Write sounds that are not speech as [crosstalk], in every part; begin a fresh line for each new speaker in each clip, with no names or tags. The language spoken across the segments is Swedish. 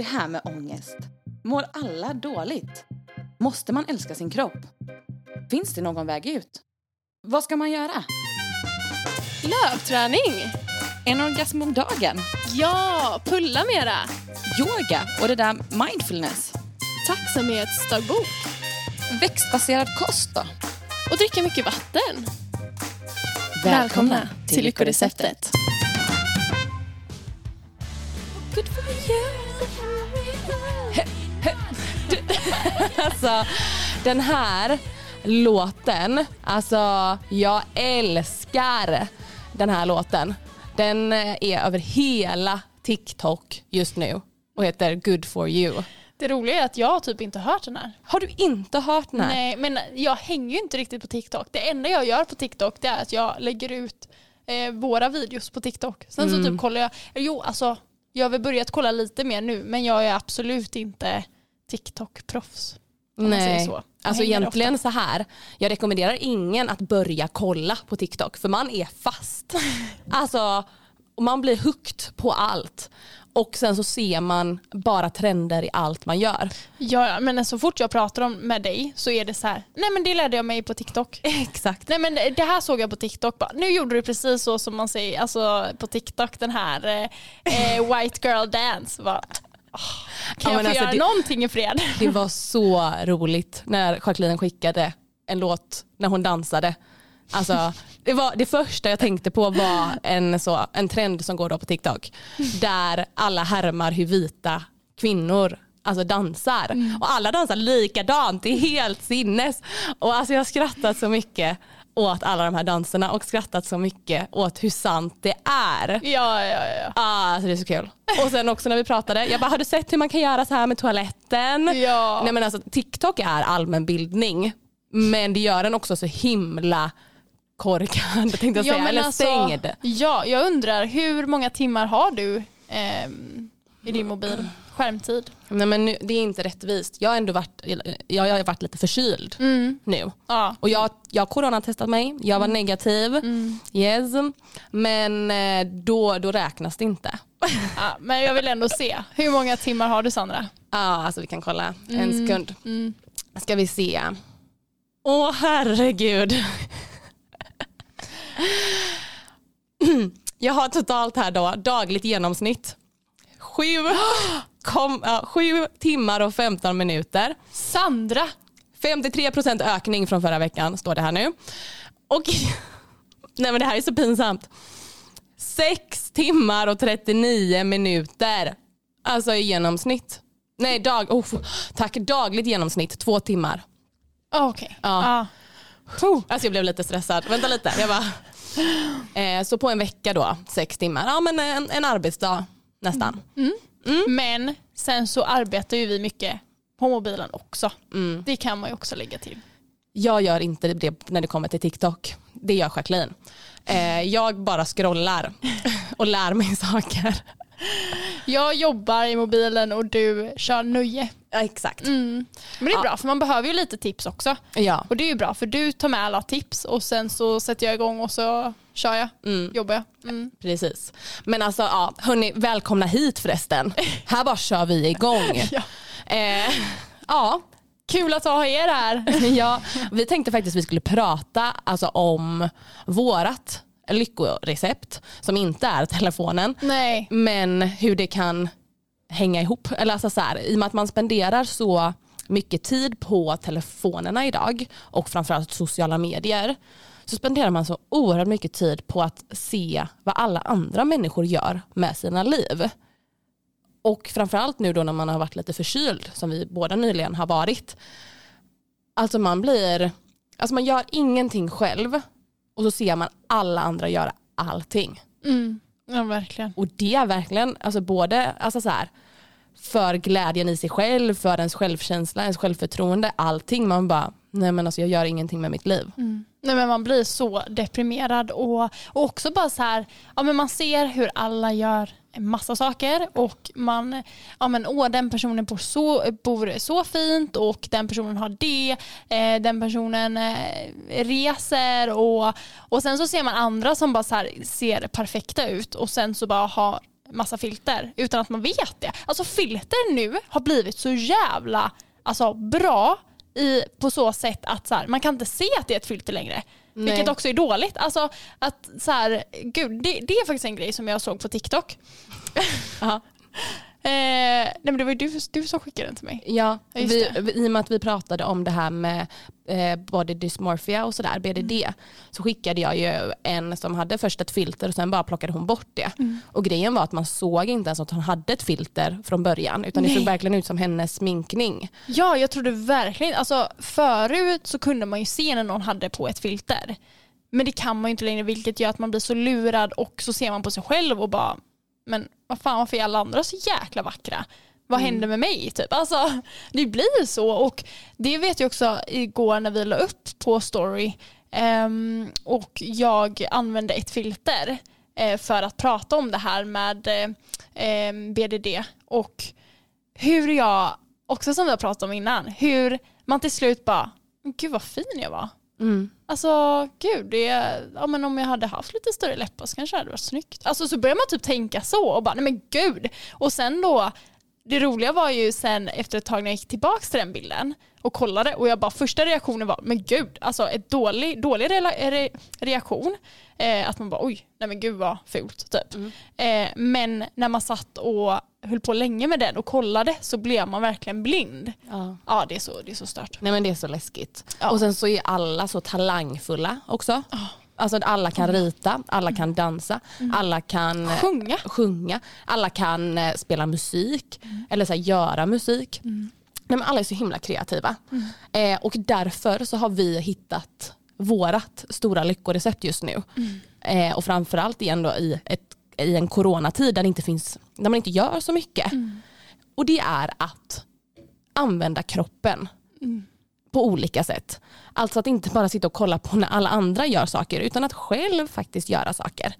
Det här med ångest. Mår alla dåligt? Måste man älska sin kropp? Finns det någon väg ut? Vad ska man göra?
Lövträning!
En orgasm om dagen?
Ja, pulla mera!
Yoga och det där mindfulness?
Tacksamhetsdagbok.
Växtbaserad kost då?
Och dricka mycket vatten.
Lyckoreceptet. [laughs]
Alltså, den här låten, alltså jag älskar den här låten. Den eh, är över hela TikTok just nu och heter Good for you.
Det roliga är att jag har typ inte hört den här.
Har du inte hört den här?
Nej, men jag hänger ju inte riktigt på TikTok. Det enda jag gör på TikTok det är att jag lägger ut eh, våra videos på TikTok. Sen så typ kollar jag, jo alltså jag har väl börjat kolla lite mer nu men jag är absolut inte TikTok-proffs.
Nej,
så.
Alltså egentligen så här. Jag rekommenderar ingen att börja kolla på TikTok för man är fast. [laughs] alltså man blir hooked på allt. Och sen så ser man bara trender i allt man gör.
Ja, men så fort jag pratar om med dig så är det så här, nej men det lärde jag mig på TikTok. [laughs]
Exakt.
Nej men det här såg jag på TikTok, bara, nu gjorde du precis så som man säger alltså, på TikTok, den här eh, eh, [laughs] white girl dance. Bara, kan
Ja,
jag få
alltså
göra
det-
någonting i fred?
Det var så roligt när Jacqueline skickade en låt när hon dansade. Alltså, det, var, det första jag tänkte på var en, så, en trend som går då på TikTok där alla härmar hur vita kvinnor alltså dansar. Och alla dansar likadant, det är helt sinnes. Och alltså jag har skrattat så mycket åt alla de här danserna och skrattat så mycket åt hur sant det är.
Ja, ja, ja.
Ah, alltså det är så kul. Och sen också när vi pratade, jag bara har du sett hur man kan göra så här med toaletten?
Ja.
Nej men alltså TikTok är allmänbildning men det gör den också så himla korkad [laughs] tänkte jag säga,
men
eller
alltså,
stängd.
Ja, jag undrar hur många timmar har du ehm, i din mobil? Skärmtid?
Nej men nu, det är inte rättvist. Jag har ändå varit, jag, jag har varit lite förkyld nu.
Ja.
Och jag, jag har coronatestat mig, jag var negativ, yes. men eh, då, då räknas det inte. [laughs]
ja. Men jag vill ändå se. Hur många timmar har du Sandra?
Ja, alltså vi kan kolla en sekund. Ska vi se. Åh herregud. [laughs] Jag har totalt här då dagligt genomsnitt. Sju, kom, ja, sju timmar och 15 minuter.
Sandra!
53% ökning från förra veckan står det här nu. Och [laughs] nej men det här är så pinsamt. 6 timmar och 39 minuter. Alltså i genomsnitt. Nej, dag, oh, tack, dagligt genomsnitt, två timmar.
Oh, Okej.
Ja.
Ja.
Alltså jag blev lite stressad. Vänta lite. Jag bara, [gasps] eh, så på en vecka då, sex timmar. Ja men en, en arbetsdag nästan.
Men sen så arbetar ju vi mycket på mobilen också.
Mm.
Det kan man ju också lägga till.
Jag gör inte det när det kommer till TikTok. Det gör Jacqueline. Eh, jag bara scrollar och lär mig [laughs] saker.
Jag jobbar i mobilen och du kör nöje.
Ja, exakt.
Men det är
Ja.
bra för man behöver ju lite tips också.
Ja.
Och det är ju bra för du tar med alla tips och sen så sätter jag igång och så kör jag, jobbar jag. Mm.
Precis. Men alltså, ja, hörni, välkomna hit förresten. Här bara kör vi igång. [laughs]
Ja.
Eh, ja,
Kul att ha er här. [laughs]
ja, vi tänkte faktiskt vi skulle prata alltså, om vårat lyckorecept som inte är telefonen.
Nej.
Men hur det kan hänga ihop. Eller alltså så här, I och med att man spenderar så mycket tid på telefonerna idag och framförallt sociala medier så spenderar man så oerhört mycket tid på att se vad alla andra människor gör med sina liv. Och framförallt nu då när man har varit lite förkyld som vi båda nyligen har varit. Alltså man blir, alltså man gör ingenting själv och så ser man alla andra göra allting.
Mm. Ja verkligen.
Och det är verkligen alltså både alltså så här, för glädjen i sig själv, för ens självkänsla, ens självförtroende, allting. Man bara, nej men alltså jag gör ingenting med mitt liv. Mm.
Nej, men man blir så deprimerad och, och också bara så här, ja, men man ser hur alla gör en massa saker och man, ja men åh den personen bor så, bor så fint och den personen har det, eh, den personen eh, reser och, och sen så ser man andra som bara så här ser perfekta ut och sen så bara har massa filter utan att man vet det. Alltså filter nu har blivit så jävla alltså, bra i, på så sätt att så här, man kan inte se att det är ett filter längre.
Nej.
Vilket också är dåligt. Alltså, att, så här, gud, det, det är faktiskt en grej som jag såg på TikTok. [laughs] Eh, nej men det var ju du, du som skickade den till mig.
Ja, vi,
det.
i och med att vi pratade om det här med eh, body dysmorphia och sådär, BDD,
Mm.
så skickade jag ju en som hade först ett filter och sen bara plockade hon bort det.
Mm.
Och grejen var att man såg inte ens att hon hade ett filter från början, utan det
Nej.
såg verkligen ut som hennes sminkning.
Ja, jag trodde verkligen, alltså förut så kunde man ju se när någon hade på ett filter. Men det kan man ju inte längre vilket gör att man blir så lurad och så ser man på sig själv och bara, men vad fan varför är alla andra så jäkla vackra? Vad händer med mig? Typ. Alltså, det blir så och det vet jag också igår när vi la upp på story ehm, och jag använde ett filter eh, för att prata om det här med eh, em, BDD och hur jag, också som vi har pratat om innan, hur man till slut bara, "Men gud vad fin jag var.
Mm.
Alltså gud, det, ja, men om jag hade haft lite större läppar så kanske det hade varit snyggt. Alltså så börjar man typ tänka så och bara, nej men gud. Och sen då, det roliga var ju sen efter ett tag när jag gick tillbaka till den bilden och kollade och jag bara första reaktionen var, men gud, alltså ett dålig, dålig rela- re, reaktion. Eh, att man bara, oj, nej men gud vad fult typ. Eh, men när man satt och höll på länge med den och kollade så blev man verkligen blind.
Ja.
Ja, det är så, det är så stört.
Nej men det är så läskigt.
Ja.
Och sen så är alla så talangfulla också. Alltså att alla kan rita, alla kan dansa, alla kan eh,
Sjunga.
sjunga, alla kan eh, spela musik eller så här, göra musik. Nej, men alla är så himla kreativa. Eh, och därför så har vi hittat vårat stora lyckorecept just nu. Eh, och framförallt igen då i, ett, i en coronatid där, det inte finns, där man inte gör så mycket. Och det är att använda kroppen på olika sätt. Alltså att inte bara sitta och kolla på när alla andra gör saker utan att själv faktiskt göra saker.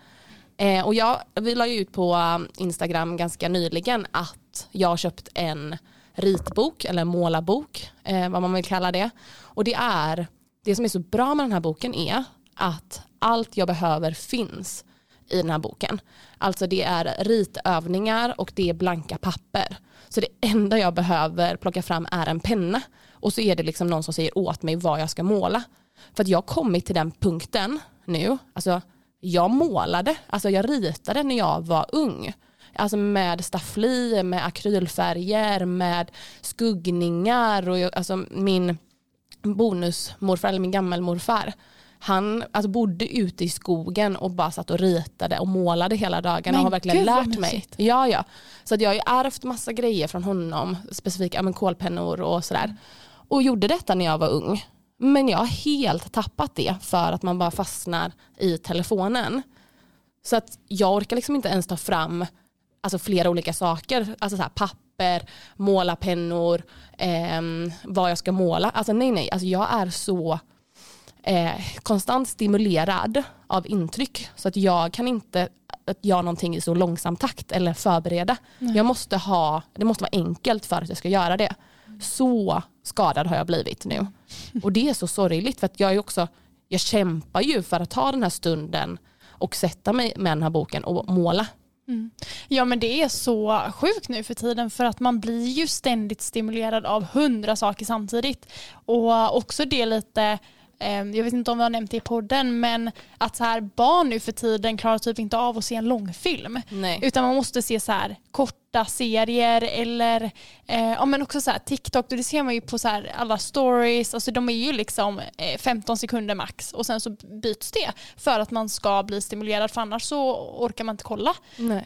Eh, och jag, vi la ju ut på um, Instagram ganska nyligen att jag har köpt en ritbok eller målarbok, eh, vad man vill kalla det. Och det är, det som är så bra med den här boken är att allt jag behöver finns i den här boken. Alltså det är ritövningar och det är blanka papper. Så det enda jag behöver plocka fram är en penna och så är det liksom någon som säger åt mig vad jag ska måla. För att jag har kommit till den punkten nu, alltså jag målade, alltså jag ritade när jag var ung. Alltså med staffli, med akrylfärger, med skuggningar och jag, alltså min bonusmorfar eller min gammelmorfar han alltså, bodde ute i skogen och bara satt och ritade och målade hela dagarna och har verkligen
gud,
lärt mig. Ja, ja. Så att jag har ju ärvt massa grejer från honom, specifika ja, kolpennor och sådär. Och gjorde detta när jag var ung. Men jag har helt tappat det för att man bara fastnar i telefonen. Så att jag orkar liksom inte ens ta fram alltså, flera olika saker. Alltså så här, papper, målarpennor, ehm, vad jag ska måla. Alltså nej nej, alltså, jag är så eh, konstant stimulerad av intryck så att jag kan inte att göra någonting i så långsam takt eller förbereda. Jag måste ha, det måste vara enkelt för att jag ska göra det. Så skadad har jag blivit nu. Och det är så sorgligt för att jag är också, jag kämpar ju för att ta den här stunden och sätta mig med den här boken och måla.
Ja men det är så sjukt nu för tiden för att man blir ju ständigt stimulerad av hundra saker samtidigt. Och också det lite, eh, jag vet inte om vi har nämnt det i podden, men att så här, barn nu för tiden klarar typ inte av att se en långfilm. Utan man måste se så här korta serier eller eh, ja, men också så här TikTok. Det ser man ju på så här alla stories. Alltså de är ju liksom eh, 15 sekunder max och sen så byts det för att man ska bli stimulerad för annars så orkar man inte kolla.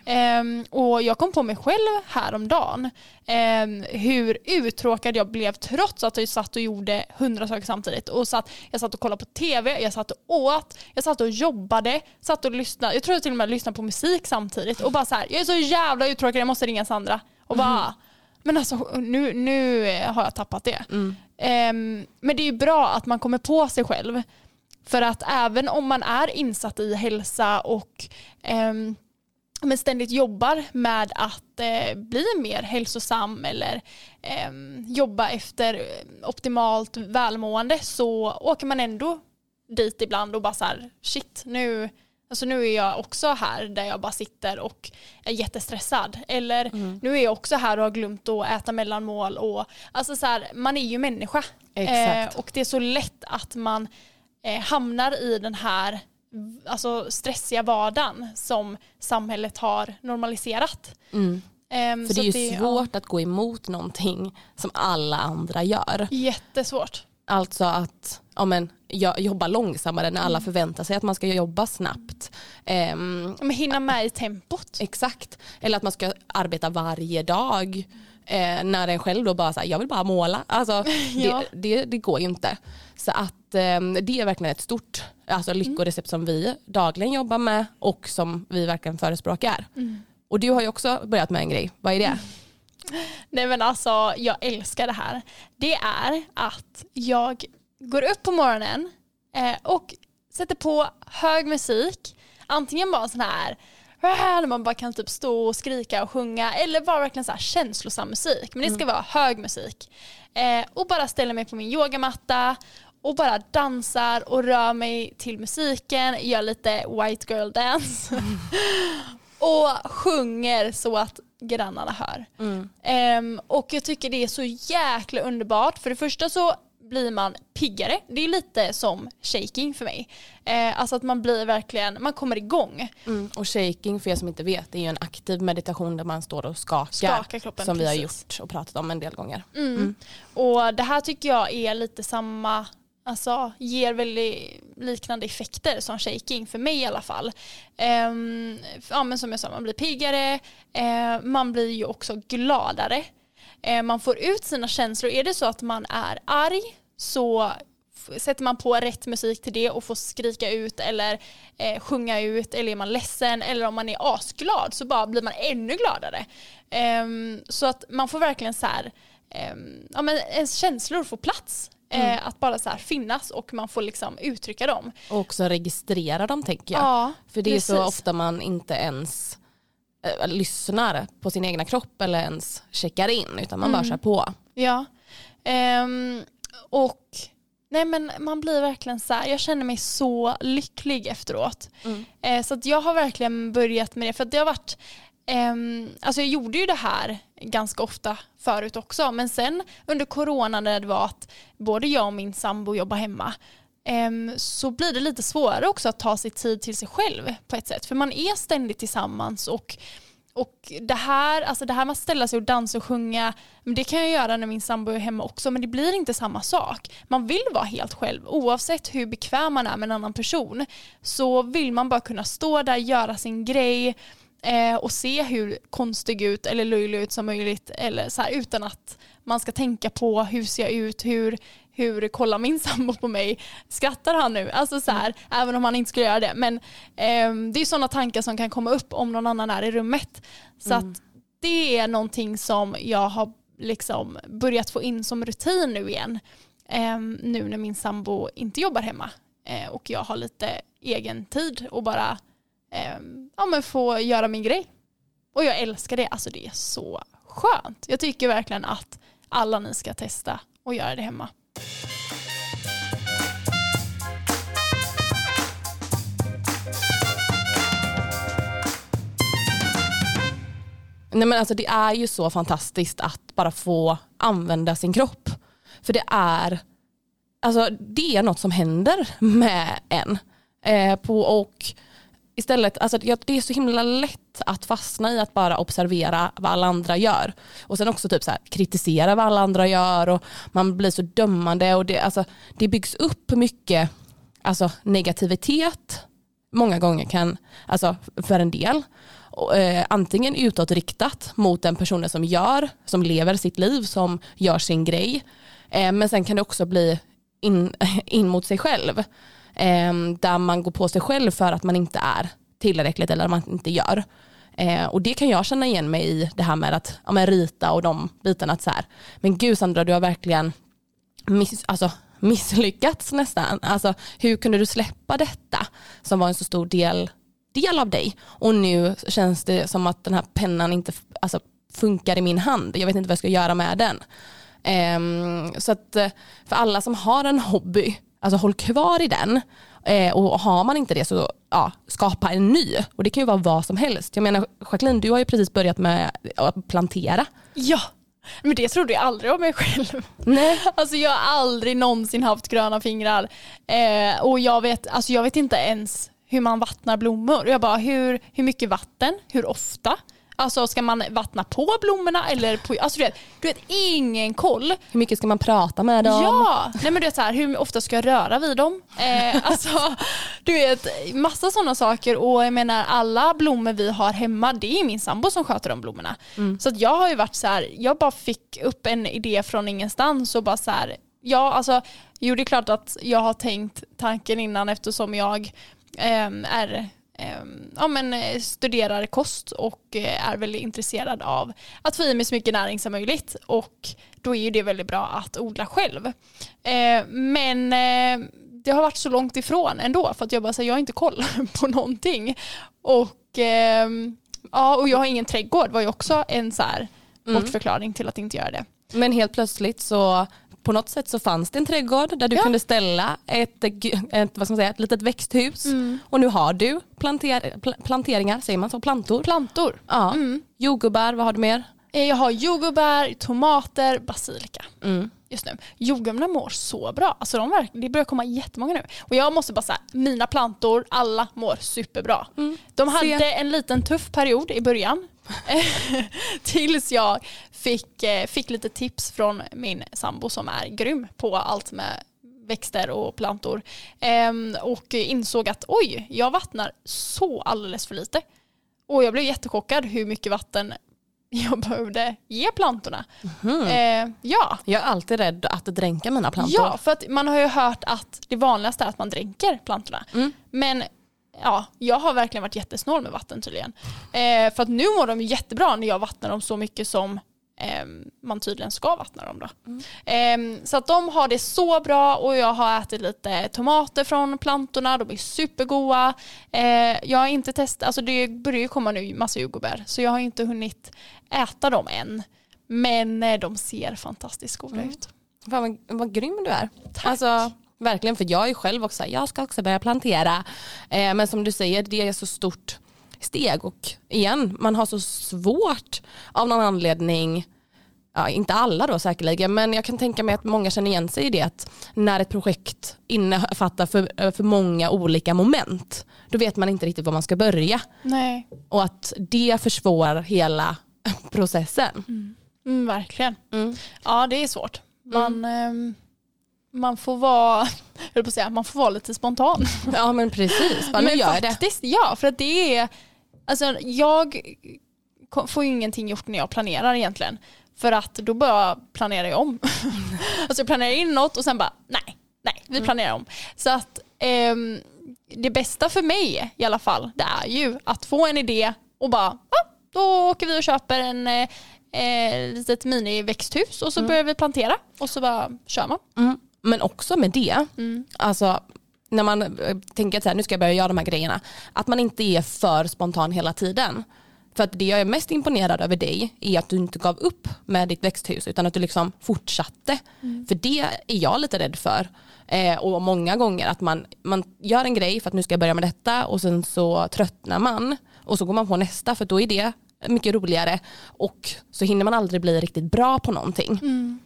Ehm, och jag kom på mig själv häromdagen um, hur uttråkad jag blev trots att jag satt och gjorde hundra saker samtidigt. Och satt, jag satt och kollade på tv, jag satt och åt, jag satt och jobbade, satt och lyssnade. Jag tror jag till och med lyssnade på musik samtidigt och bara så här, jag är så jävla uttråkad, jag måste ringa Sandra. Och bara, men alltså nu, nu har jag tappat det. Ehm, men det är ju bra att man kommer på sig själv. För att även om man är insatt i hälsa och ehm, men ständigt jobbar med att eh, bli mer hälsosam eller eh, jobba efter optimalt välmående så åker man ändå dit ibland och bara så här, shit nu, Alltså nu är jag också här där jag bara sitter och är jättestressad. Eller nu är jag också här och har glömt att äta mellanmål. Och, alltså så här, man är ju människa. Eh, och det är så lätt att man eh, hamnar i den här alltså, stressiga vardagen som samhället har normaliserat.
Mm.
Ehm,
För det är ju
ja,
svårt att gå emot någonting som alla andra gör.
jättesvårt.
Alltså att ja, men, jobba långsammare när
Mm.
alla förväntar sig att man ska jobba snabbt. Ehm,
Men hinna med i tempot.
exakt. Eller att man ska arbeta varje dag. Eh, när en själv då bara säger jag vill bara måla. Alltså, [laughs]
Ja.
det, det, det går ju inte. Så att ehm, det är verkligen ett stort alltså, lyckorecept som vi dagligen jobbar med och som vi verkligen förespråkar. Och du har ju också börjat med en grej. Vad är det?
Nej men alltså jag älskar det här. Det är att jag går upp på morgonen eh, och sätter på hög musik. Antingen bara sån här [laughs] där man bara kan typ stå och skrika och sjunga eller bara verkligen så här känslosam musik. Men det ska vara hög musik. Eh, och bara ställer mig på min yogamatta och bara dansar och rör mig till musiken, gör lite white girl dance. [laughs] och sjunger så att grannarna hör. Ehm, och jag tycker det är så jäkla underbart. För det första så blir man piggare. Det är lite som shaking för mig. Eh, alltså att man blir verkligen, man kommer igång.
Mm. Och shaking för er som inte vet det är ju en aktiv meditation där man står och skakar.
Skakar kroppen,
som vi har
precis.
gjort och pratat om en del gånger.
Mm. Och det här tycker jag är lite samma, alltså ger väldigt liknande effekter som shaking för mig i alla fall. Ehm, ja men som jag sa, man blir piggare, eh, man blir ju också gladare. Eh, man får ut sina känslor. Är det så att man är arg så sätter man på rätt musik till det och får skrika ut eller eh, sjunga ut eller är man ledsen eller om man är asglad så bara blir man ännu gladare. Ehm, så att man får verkligen så här, ehm, ja men ens känslor får plats. Eh, att bara så här finnas och man får liksom uttrycka dem.
Och också registrera dem tänker jag.
Ja,
För det är så
precis.
ofta man inte ens eh, lyssnar på sin egna kropp eller ens checkar in utan man
Mm.
bara kör på.
Ja. Ehm, och nej men man blir verkligen så här, jag känner mig så lycklig efteråt. Eh, så att jag har verkligen börjat med det. För att det har varit, Um, alltså jag gjorde ju det här ganska ofta förut också. Men sen under corona när det var att både jag och min sambo jobbar hemma um, så blir det lite svårare också att ta sig tid till sig själv på ett sätt. För man är ständigt tillsammans och och det här, alltså det här med att ställa sig och dansa och sjunga, det kan jag göra när min sambo är hemma också, men det blir inte samma sak. Man vill vara helt själv, oavsett hur bekväm man är med en annan person, så vill man bara kunna stå där, göra sin grej eh, och se hur konstig ut eller löjlig ut som möjligt, eller så här, utan att man ska tänka på hur ser jag ut, hur, hur kollar min [laughs] sambo på mig, skrattar han nu? Alltså så här, även om han inte skulle göra det. Men ehm, det är sådana tankar som kan komma upp om någon annan är i rummet. Så att det är någonting som jag har liksom börjat få in som rutin nu igen. Ehm, nu när min sambo inte jobbar hemma eh, och jag har lite egen tid och bara Ehm, ja, men få göra min grej. Och jag älskar det, alltså det är så skönt. Jag tycker verkligen att alla ni ska testa och göra det hemma.
Nej, men alltså, det är ju så fantastiskt att bara få använda sin kropp. För det är, alltså, det är något som händer med en. Eh, på, och istället, alltså, det är så himla lätt att fastna i att bara observera vad alla andra gör. Och sen också typ så här, kritisera vad alla andra gör och man blir så dömande. Och det, alltså, det byggs upp mycket alltså, negativitet många gånger kan, alltså för en del, och, eh, antingen utåtriktat mot den personen som gör, som lever sitt liv, som gör sin grej. Eh, men sen kan det också bli in, [laughs] in mot sig själv. Eh, där man går på sig själv för att man inte är tillräckligt eller man inte gör. Eh, och det kan jag känna igen mig i det här med att ja, men rita och de bitarna. Att så här, men gud Sandra, du har verkligen miss, alltså, misslyckats nästan. Alltså, hur kunde du släppa detta som var en så stor del, del av dig? Och nu känns det som att den här pennan inte alltså, funkar i min hand. Jag vet inte vad jag ska göra med den. Eh, så att eh, för alla som har en hobby, alltså håll kvar i den. Eh, och har man inte det så ja, skapa en ny. Och det kan ju vara vad som helst. Jag menar Jacqueline, du har ju precis börjat med att plantera.
Ja, men det trodde jag aldrig om mig själv.
Nej. [laughs]
Alltså jag har aldrig någonsin haft gröna fingrar. Eh, och jag vet, alltså jag vet inte ens hur man vattnar blommor. Jag bara, hur, hur mycket vatten? Hur ofta? Alltså ska man vattna på blommorna eller på, alltså du vet, du vet ingen koll.
Hur mycket ska man prata med dem?
Ja, nej men du vet så här, hur ofta ska jag röra vid dem? Eh, [laughs] alltså, du vet massa sådana saker och jag menar alla blommor vi har hemma det är min sambo som sköter de blommorna. Mm. Så jag har ju varit så här, jag bara fick upp en idé från ingenstans och bara så här, ja alltså, jo det är klart att jag har tänkt tanken innan eftersom jag eh, är ja, men, eh, studerar kost och eh, är väldigt intresserad av att få i mig så mycket näring som möjligt och då är ju det väldigt bra att odla själv. Ehm, men eh, det har varit så långt ifrån ändå för att jag bara säger jag har inte koll [laughs] på någonting och ehm, ja och jag har ingen trädgård var ju också en så här mm. bortförklaring till att inte göra det.
Men helt plötsligt så på något sätt så fanns det en trädgård där du ja. kunde ställa ett, ett, vad ska man säga, ett litet växthus mm. och nu har du planter, planteringar, säger man så, plantor?
Plantor.
Ja. Mm. Jordgubbar, vad har du mer?
Eh, jag har jordgubbar, tomater, basilika. Mm. Just nu. Jordgubbarna mår så bra. Alltså de det börjar komma jättemånga nu. Och jag måste bara säga, mina plantor, alla mår superbra. Mm. De hade Se. en liten tuff period i början. [laughs] [laughs] Tills jag fick, eh, fick lite tips från min sambo som är grym på allt med växter och plantor. Ehm, och insåg att oj, jag vattnar så alldeles för lite. Och jag blev jättechockad hur mycket vatten [laughs] jag behövde ge plantorna. Mm. Eh, ja.
Jag är alltid rädd att dränka mina plantor.
Ja, för att man har ju hört att det vanligaste är att man dränker plantorna. Mm. Men ja, jag har verkligen varit jättesnål med vatten tydligen. Eh, för att nu mår de jättebra när jag vattnar dem så mycket som man tydligen ska vattna dem. Då. Mm. Eh, så att de har det så bra och jag har ätit lite tomater från plantorna, de är supergoda. Eh, jag har inte testat, alltså det börjar ju komma nu massa jordgubbar så jag har inte hunnit äta dem än. Men eh, de ser fantastiskt goda mm. ut.
Fan vad, vad grym du är. Tack. Alltså, Verkligen, för jag är själv också, jag ska också börja plantera. Men som du säger, det är så stort steg och igen, man har så svårt av någon anledning ja, inte alla då säkerligen, men jag kan tänka mig att många känner igen sig i det att när ett projekt innefattar för, för många olika moment, då vet man inte riktigt var man ska börja.
Nej.
Och att det försvårar hela [laughs] processen.
Mm. Mm, verkligen. Mm. Ja, det är svårt. Man, mm. eh, man får vara, [laughs] jag på säga, man får vara lite spontan.
Ja men precis, bara, men gör faktiskt,
det. Ja, för att det är, alltså jag får ju ingenting gjort när jag planerar egentligen. För att då bara planerar jag om. [laughs] alltså jag planerar in något och sen bara, nej, nej, vi mm. planerar om. Så att eh, det bästa för mig i alla fall, det är ju att få en idé och bara, ah, då åker vi och köper en eh, litet mini-växthus och så mm. börjar vi plantera och så bara kör man.
Mm. Men också med det, mm. alltså när man eh, tänker att här, nu ska jag börja göra de här grejerna, att man inte är för spontan hela tiden. För att det jag är mest imponerad över dig är att du inte gav upp med ditt växthus utan att du liksom fortsatte. Mm. För det är jag lite rädd för. Eh, och många gånger att man, man gör en grej för att nu ska jag börja med detta och sen så tröttnar man och så går man på nästa för då är det mycket roligare och så hinner man aldrig bli riktigt bra på någonting. Mm.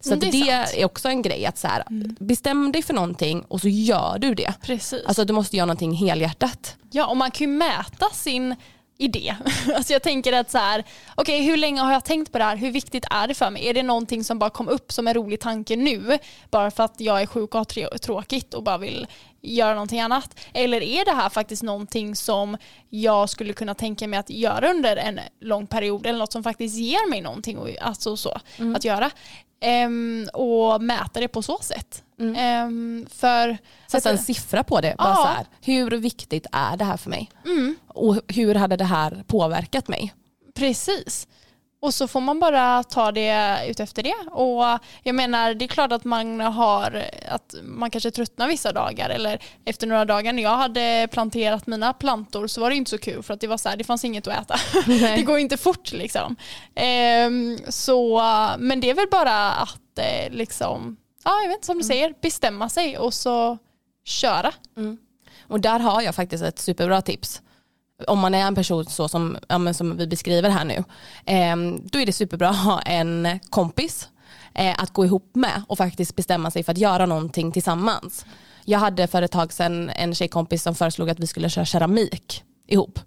Så det, det är, också en grej att så här, mm. bestäm dig för någonting och så gör du det.
Precis.
Alltså du måste göra någonting helhjärtat.
Ja och man kan ju mäta sin idé. [laughs] Alltså jag tänker att så här, okej okay, hur länge har jag tänkt på det här? Hur viktigt är det för mig? Är det någonting som bara kom upp som en rolig tanke nu? Bara för att jag är sjuk och har tråkigt och bara vill göra någonting annat? Eller är det här faktiskt någonting som jag skulle kunna tänka mig att göra under en lång period eller något som faktiskt ger mig någonting alltså så, mm. att göra? Um, och mäta det på så sätt. Mm. Um, för,
Sätta en siffra på det. Bara ja. så här, hur viktigt är det här för mig? Mm. Och hur hade det här påverkat mig?
Precis. Och så får man bara ta det utefter det. Och jag menar, det är klart att man har, att man kanske tröttnar vissa dagar eller efter några dagar när jag hade planterat mina plantor så var det inte så kul för att det var så här, det fanns inget att äta. [laughs] det går inte fort liksom. Ehm, så, men det är väl bara att eh, liksom ja, jag vet inte, som du säger, bestämma sig och så köra.
Och där har jag faktiskt ett superbra tips. Om man är en person så som, ja, som vi beskriver här nu. Eh, då är det superbra att ha en kompis eh, att gå ihop med och faktiskt bestämma sig för att göra någonting tillsammans. Jag hade för ett tag sedan en tjejkompis som föreslog att vi skulle köra keramik ihop.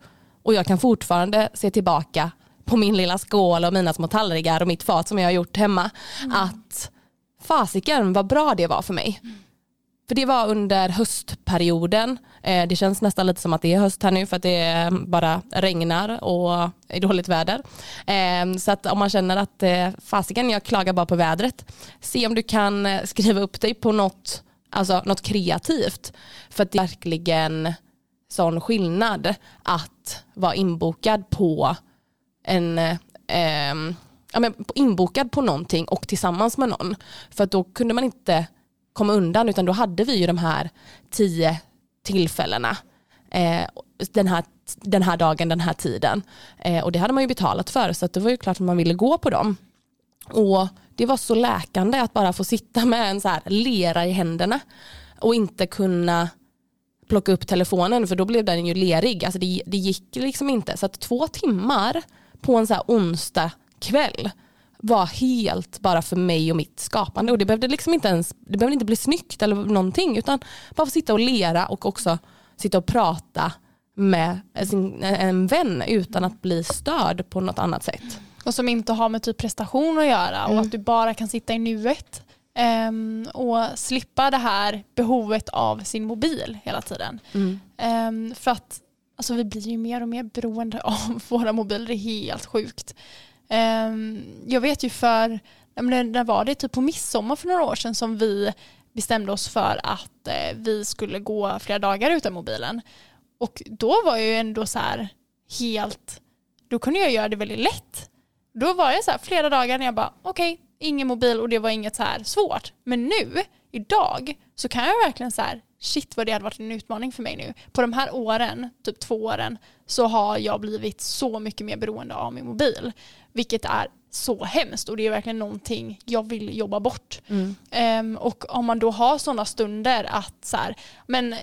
Och jag kan fortfarande se tillbaka på min lilla skål och mina små tallrikar och mitt fat som jag har gjort hemma. Att fasiken vad bra det var för mig. För det var under höstperioden. Eh, det känns nästan lite som att det är höst här nu för att det bara regnar och är dåligt väder. Ehm, så att om man känner att eh, fasiken jag klagar bara på vädret. Se om du kan eh, skriva upp dig på något, alltså något kreativt. För att det är verkligen sån skillnad att vara inbokad på en eh, ehm, ja, men inbokad på någonting och tillsammans med någon. För att då kunde man inte komma undan utan då hade vi ju de här tio tillfällena eh, den, här, den här dagen, den här tiden. Eh, och det hade man ju betalat för så att det var ju klart att man ville gå på dem. Och det var så läkande att bara få sitta med en så här lera i händerna och inte kunna plocka upp telefonen för då blev den ju lerig. Alltså det, det gick liksom inte. Så att två timmar på en så här onsdag kväll var helt bara för mig och mitt skapande och det behövde liksom inte ens det behövde inte bli snyggt eller någonting utan bara få sitta och lera och också sitta och prata med sin, en vän utan att bli störd på något annat sätt.
Och som inte har med typ prestation att göra och
Mm.
att du bara kan sitta i nuet. ehm, och slippa det här behovet av sin mobil hela tiden. Ehm, för att alltså, vi blir ju mer och mer beroende [laughs] av våra mobiler, det är helt sjukt. Ehm, jag vet ju för, när var det typ på midsommar för några år sedan som vi bestämde oss för att eh, vi skulle gå flera dagar utan mobilen. Och då var jag ju ändå så här helt, då kunde jag göra det väldigt lätt. Då var jag så här flera dagar när jag bara okej, ingen mobil och det var inget så här svårt. Men nu, idag, så kan jag verkligen så här shit vad det hade varit en utmaning för mig nu. På de här åren, typ två åren, så har jag blivit så mycket mer beroende av min mobil. Vilket är så hemskt och det är verkligen någonting jag vill jobba bort. Ehm, och om man då har sådana stunder att så här, men,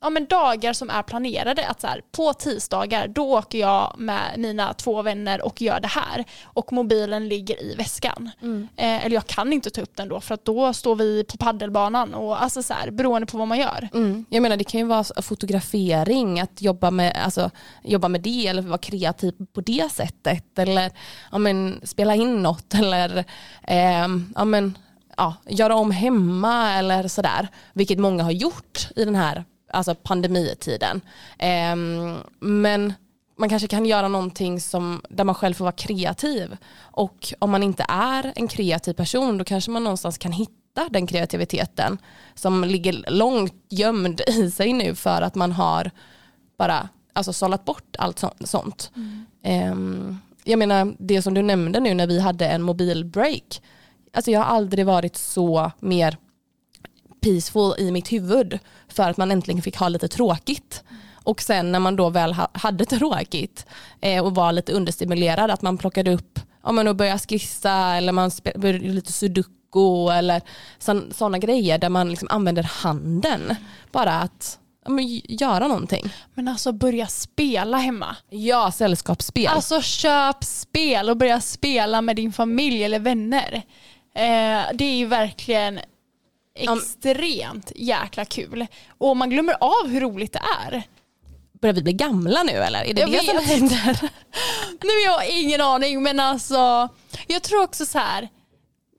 ja, men dagar som är planerade, att så här, på tisdagar då åker jag med mina två vänner och gör det här och mobilen ligger i väskan. Eh, eller jag kan inte ta upp den då för att då står vi på paddelbanan och alltså så här, beroende på vad man gör.
Mm. Jag menar det kan ju vara fotografering, att jobba med, alltså, jobba med det eller vara kreativ på det sättet eller ja, men, spela in något eller ehm, ja, men, ja, göra om hemma eller sådär. Vilket många har gjort i den här alltså, pandemitiden. Ehm, men man kanske kan göra någonting som, där man själv får vara kreativ. Och om man inte är en kreativ person då kanske man någonstans kan hitta den kreativiteten som ligger långt gömd [laughs] i sig nu för att man har bara alltså, sållat bort allt så, sånt. Ehm, jag menar det som du nämnde nu när vi hade en mobilbreak. Alltså jag har aldrig varit så mer peaceful i mitt huvud för att man äntligen fick ha lite tråkigt. Och sen när man då väl ha, hade tråkigt eh, och var lite understimulerad att man plockade upp ja, men och började skissa eller man spe- började lite sudoku eller sådana grejer där man liksom använder handen. Bara att ja, men, göra någonting.
Men alltså börja spela hemma.
Ja, sällskapsspel.
Alltså köp spel och börja spela med din familj eller vänner. Eh, det är ju verkligen extremt jäkla kul. Och man glömmer av hur roligt det är.
Börjar vi bli gamla nu eller? Är det
Jag
det som
vet.
händer? [laughs]
Nu jag har ingen aning men alltså jag tror också så här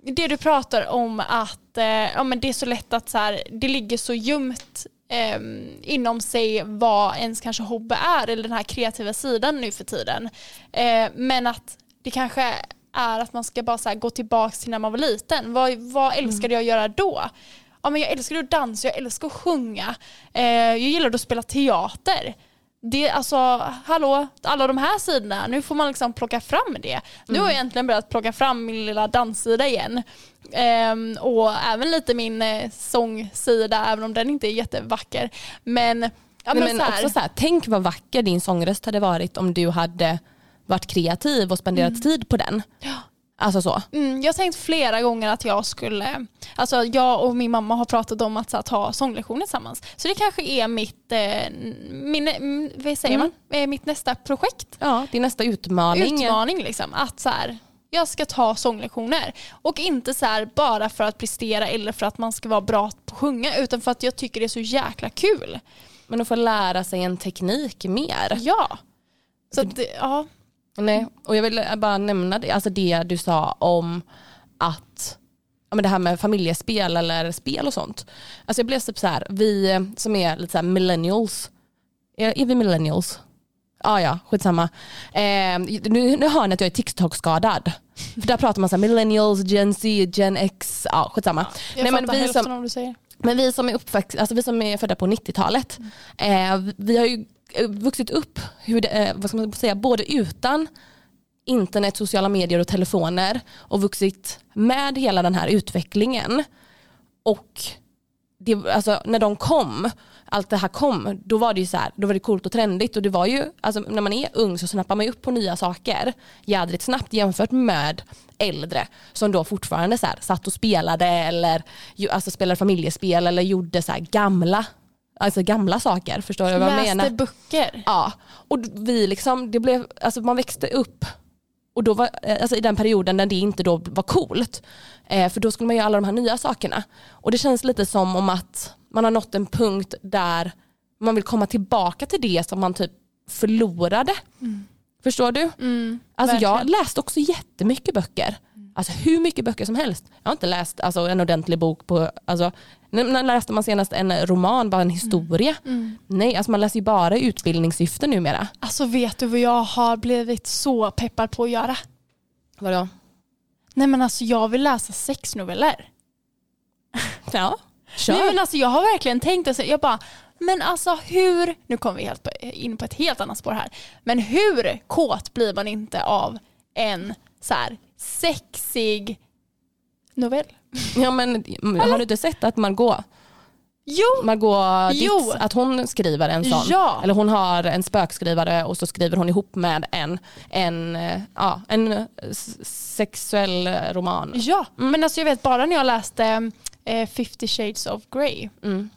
det du pratar om att eh, ja, men det är så lätt att så här, det ligger så ljumt eh, inom sig vad ens kanske hobby är eller den här kreativa sidan nu för tiden. Eh, men att det kanske är att man ska bara så gå tillbaka till när man var liten. Vad, vad älskade jag att göra då? Ja, men jag älskade att dansa, jag älskar att sjunga, eh, jag gillade att spela teater det, alltså, hallå, alla de här sidorna, nu får man liksom plocka fram det. Nu har jag egentligen börjat plocka fram min lilla danssida igen. Ehm, och även lite min eh, sångsida, även om den inte är jättevacker. Men, ja,
Nej,
men,
men
så här,
också så här, tänk vad vacker din sångröst hade varit om du hade varit kreativ och spenderat
Mm.
tid på den. Alltså så.
Mm, jag har tänkt flera gånger att jag skulle, alltså jag och min mamma har pratat om att så, ta sånglektioner tillsammans. Så det kanske är mitt, eh, min, mm, vad säger
Mm.
man? Eh, mitt nästa projekt.
Ja, är nästa utmaning.
Utmaning liksom. Att så här, jag ska ta sånglektioner. Och inte så här bara för att prestera eller för att man ska vara bra på att sjunga utan för att jag tycker det är så jäkla kul.
Men att få lära sig en teknik mer.
Ja. Så att, det- ja.
Nej, och jag vill bara nämna det, alltså det du sa om att ja, men det här med familjespel eller spel och sånt. Alltså jag blev typ så här, vi som är lite så här millennials, är, är vi millennials? Ah, ja, skitsamma. Eh, nu, nu hör ni att jag är TikTok-skadad. För där pratar man så här millennials, gen Z, gen X, ja skitsamma.
Jag
Nej, men vi som-
om du säger.
Men vi som är, uppväxt, alltså vi som är födda på 90-talet, eh, vi har ju Eh, vuxit upp hur det, eh, vad ska man säga, både utan internet, sociala medier och telefoner och vuxit med hela den här utvecklingen. Och det, alltså, när de kom, allt det här kom, då var det ju så här, då var det coolt och trendigt och det var ju, alltså, när man är ung så snappar man ju upp på nya saker jädrigt snabbt jämfört med äldre som då fortfarande så här, satt och spelade eller alltså, spelade familjespel eller gjorde så här gamla, alltså gamla saker. Förstår du vad jag menar?
Läste böcker.
Ja, och vi liksom, det blev, alltså man växte upp och då var, eh, alltså i den perioden när det inte då var coolt. Eh, för då skulle man göra alla de här nya sakerna. Och det känns lite som om att man har nått en punkt där man vill komma tillbaka till det som man typ förlorade. Förstår du?
Mm,
Alltså jag läste också jättemycket böcker. Alltså hur mycket böcker som helst. Jag har inte läst alltså, en ordentlig bok på, alltså, när, när läste man senast en roman, bara en historia?
Mm.
Nej, alltså man läser ju bara i utbildningssyfte numera.
Alltså vet du vad jag har blivit så peppad på att göra?
Vadå?
Nej men alltså jag vill läsa sexnoveller. [laughs]
Ja, kör.
Nej men alltså jag har verkligen tänkt att jag bara, men alltså hur, nu kommer vi helt på, in på ett helt annat spår här, men hur kåt blir man inte av en så här sexig novell?
ja, men, har du inte sett att Margot,
Jo,
Margot
Jo.
Ditz, att hon skriver en sån?
Ja.
Eller hon har en spökskrivare och så skriver hon ihop med en, en, eh, ja, en eh, sexuell eh, roman.
ja. men alltså jag vet bara när jag läste eh, 50 shades of Grey.
Mm.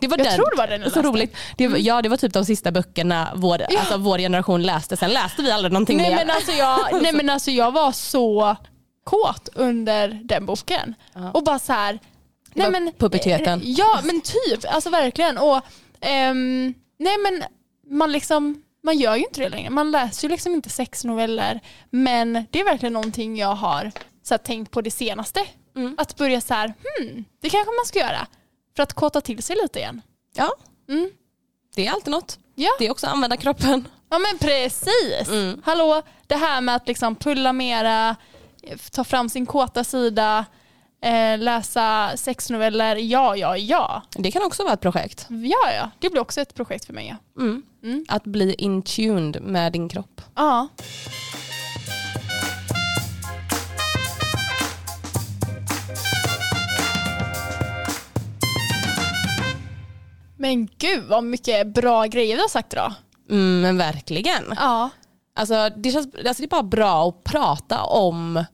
Det var
Jag
den.
tror det var den jag
Så roligt. Det var, ja det var typ de sista böckerna vår,
Ja.
alltså, vår generation läste. Sen läste vi aldrig någonting
Nej
mer.
men, alltså jag, [laughs] nej men alltså jag var så kåt under den boken.
Ja.
Och bara så här.
Det var
men,
puberteten.
eh, Ja men typ, alltså verkligen. Och, ehm, nej men man liksom, man gör ju inte det längre. Man läser ju liksom inte sexnoveller. Men det är verkligen någonting jag har så här, tänkt på det senaste.
Mm.
Att börja så här, hmm, det kanske man ska göra. För att kåta till sig lite igen.
Ja,
Mm.
det är alltid något.
Ja.
Det är också att använda kroppen.
Ja men precis.
Mm.
Hallå, det här med att liksom pulla mera, ta fram sin kåta sida, eh, läsa sexnoveller, ja ja ja.
Det kan också vara ett projekt.
Ja ja, det blir också ett projekt för mig. Ja.
Mm.
Mm.
Att bli in tuned med din kropp.
ja. Men gud vad mycket bra grejer vi har sagt idag.
Mm, men verkligen.
Ja.
Alltså, det, känns, alltså, det är bara bra att prata om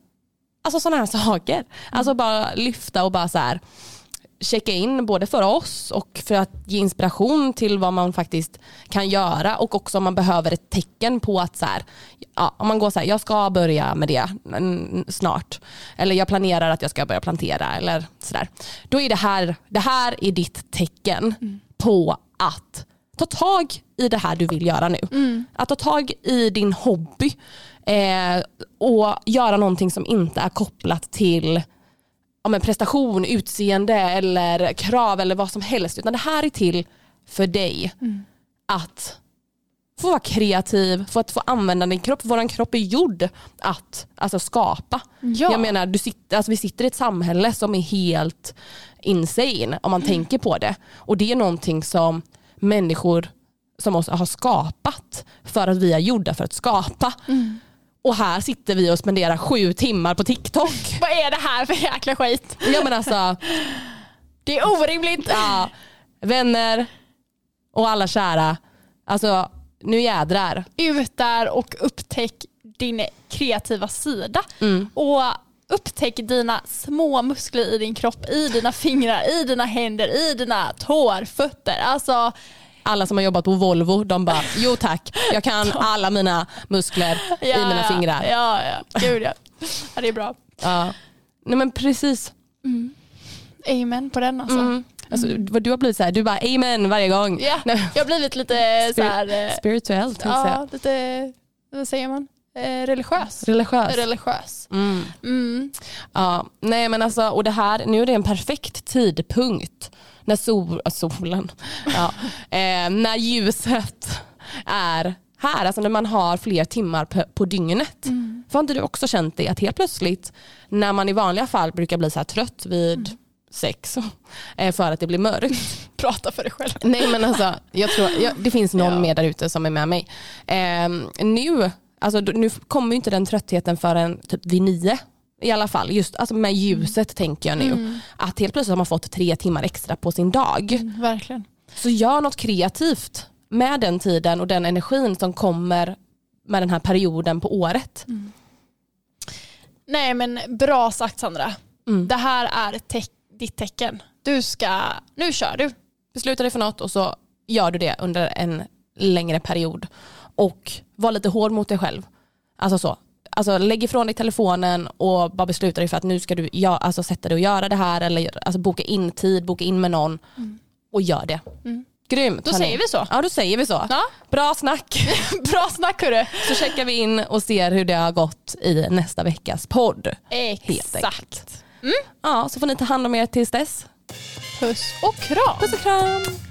alltså, sådana här saker. Alltså bara lyfta och bara så här checka in både för oss och för att ge inspiration till vad man faktiskt kan göra och också om man behöver ett tecken på att så här, ja, om man går så här, jag ska börja med det mm, snart eller jag planerar att jag ska börja plantera eller sådär. Då är det här, det här är ditt tecken på att ta tag i det här du vill göra nu. Att ta tag i din hobby eh, och göra någonting som inte är kopplat till ja, men prestation, utseende eller krav eller vad som helst. Utan det här är till för dig. Att få vara kreativ, få att få använda din kropp. Vår kropp är gjord att alltså, skapa.
Ja.
Jag menar, du sitter, alltså, vi sitter i ett samhälle som är helt insane om man tänker på det. Och det är någonting som människor som oss har skapat för att vi är gjorda för att skapa. Och här sitter vi och spenderar sju timmar på TikTok. [laughs]
Vad är det här för jäkla skit?
Ja men alltså,
Det är orimligt.
ja, vänner och alla kära. Alltså nu jädrar.
Ut där och upptäck din kreativa sida.
Mm.
Och upptäck dina små muskler i din kropp, i dina fingrar, i dina händer, i dina tår, fötter. Alltså,
Alla som har jobbat på Volvo, de bara, jo tack, jag kan [laughs] alla mina muskler i
ja,
mina fingrar.
Ja, ja. Gud ja. ja. Det är bra.
Ja. Nej men precis.
Amen på den alltså.
Mm. Alltså, vad Du har blivit så här, du bara amen varje gång.
Ja, jag har blivit lite så här, eh,
säga.
ja, lite, vad säger man? Eh, religiös.
Religiös.
Religiös.
Mm.
Mm.
Ja, nej men alltså, och det här, nu är det en perfekt tidpunkt när sol, äh, solen, [laughs] ja, eh, när ljuset är här, alltså när man har fler timmar på, på dygnet.
Mm.
För har inte du också känt det att helt plötsligt när man i vanliga fall brukar bli så här trött vid sex [laughs] eh, för att det blir mörkt. [laughs]
Prata för dig själv.
Nej men alltså, jag tror, jag, det finns någon
Ja.
mer där ute som är med mig. Eh, nu, alltså, nu kommer ju inte den tröttheten förrän typ vid nio. I alla fall, just alltså med ljuset tänker jag nu.
Mm.
Att helt plötsligt har man fått tre timmar extra på sin dag.
Mm, verkligen.
Så gör något kreativt med den tiden och den energin som kommer med den här perioden på året.
Nej men bra sagt Sandra.
Mm.
Det här är te- ditt tecken. Du ska, nu kör du.
Besluta dig för något och så gör du det under en längre period. Och var lite hård mot dig själv. Alltså så. Alltså lägg ifrån dig telefonen och bara besluta dig för att nu ska du ja, alltså sätta dig och göra det här eller alltså boka in tid, boka in med någon och gör det.
Mm.
Grymt.
Då
hörni.
säger vi så.
Ja då säger vi så.
Ja.
Bra snack. [laughs]
Bra snack hörru.
Så checkar vi in och ser hur det har gått i nästa veckas podd.
Exakt.
Ja, så får ni ta hand om er tills dess.
Puss och kram.
Puss och kram.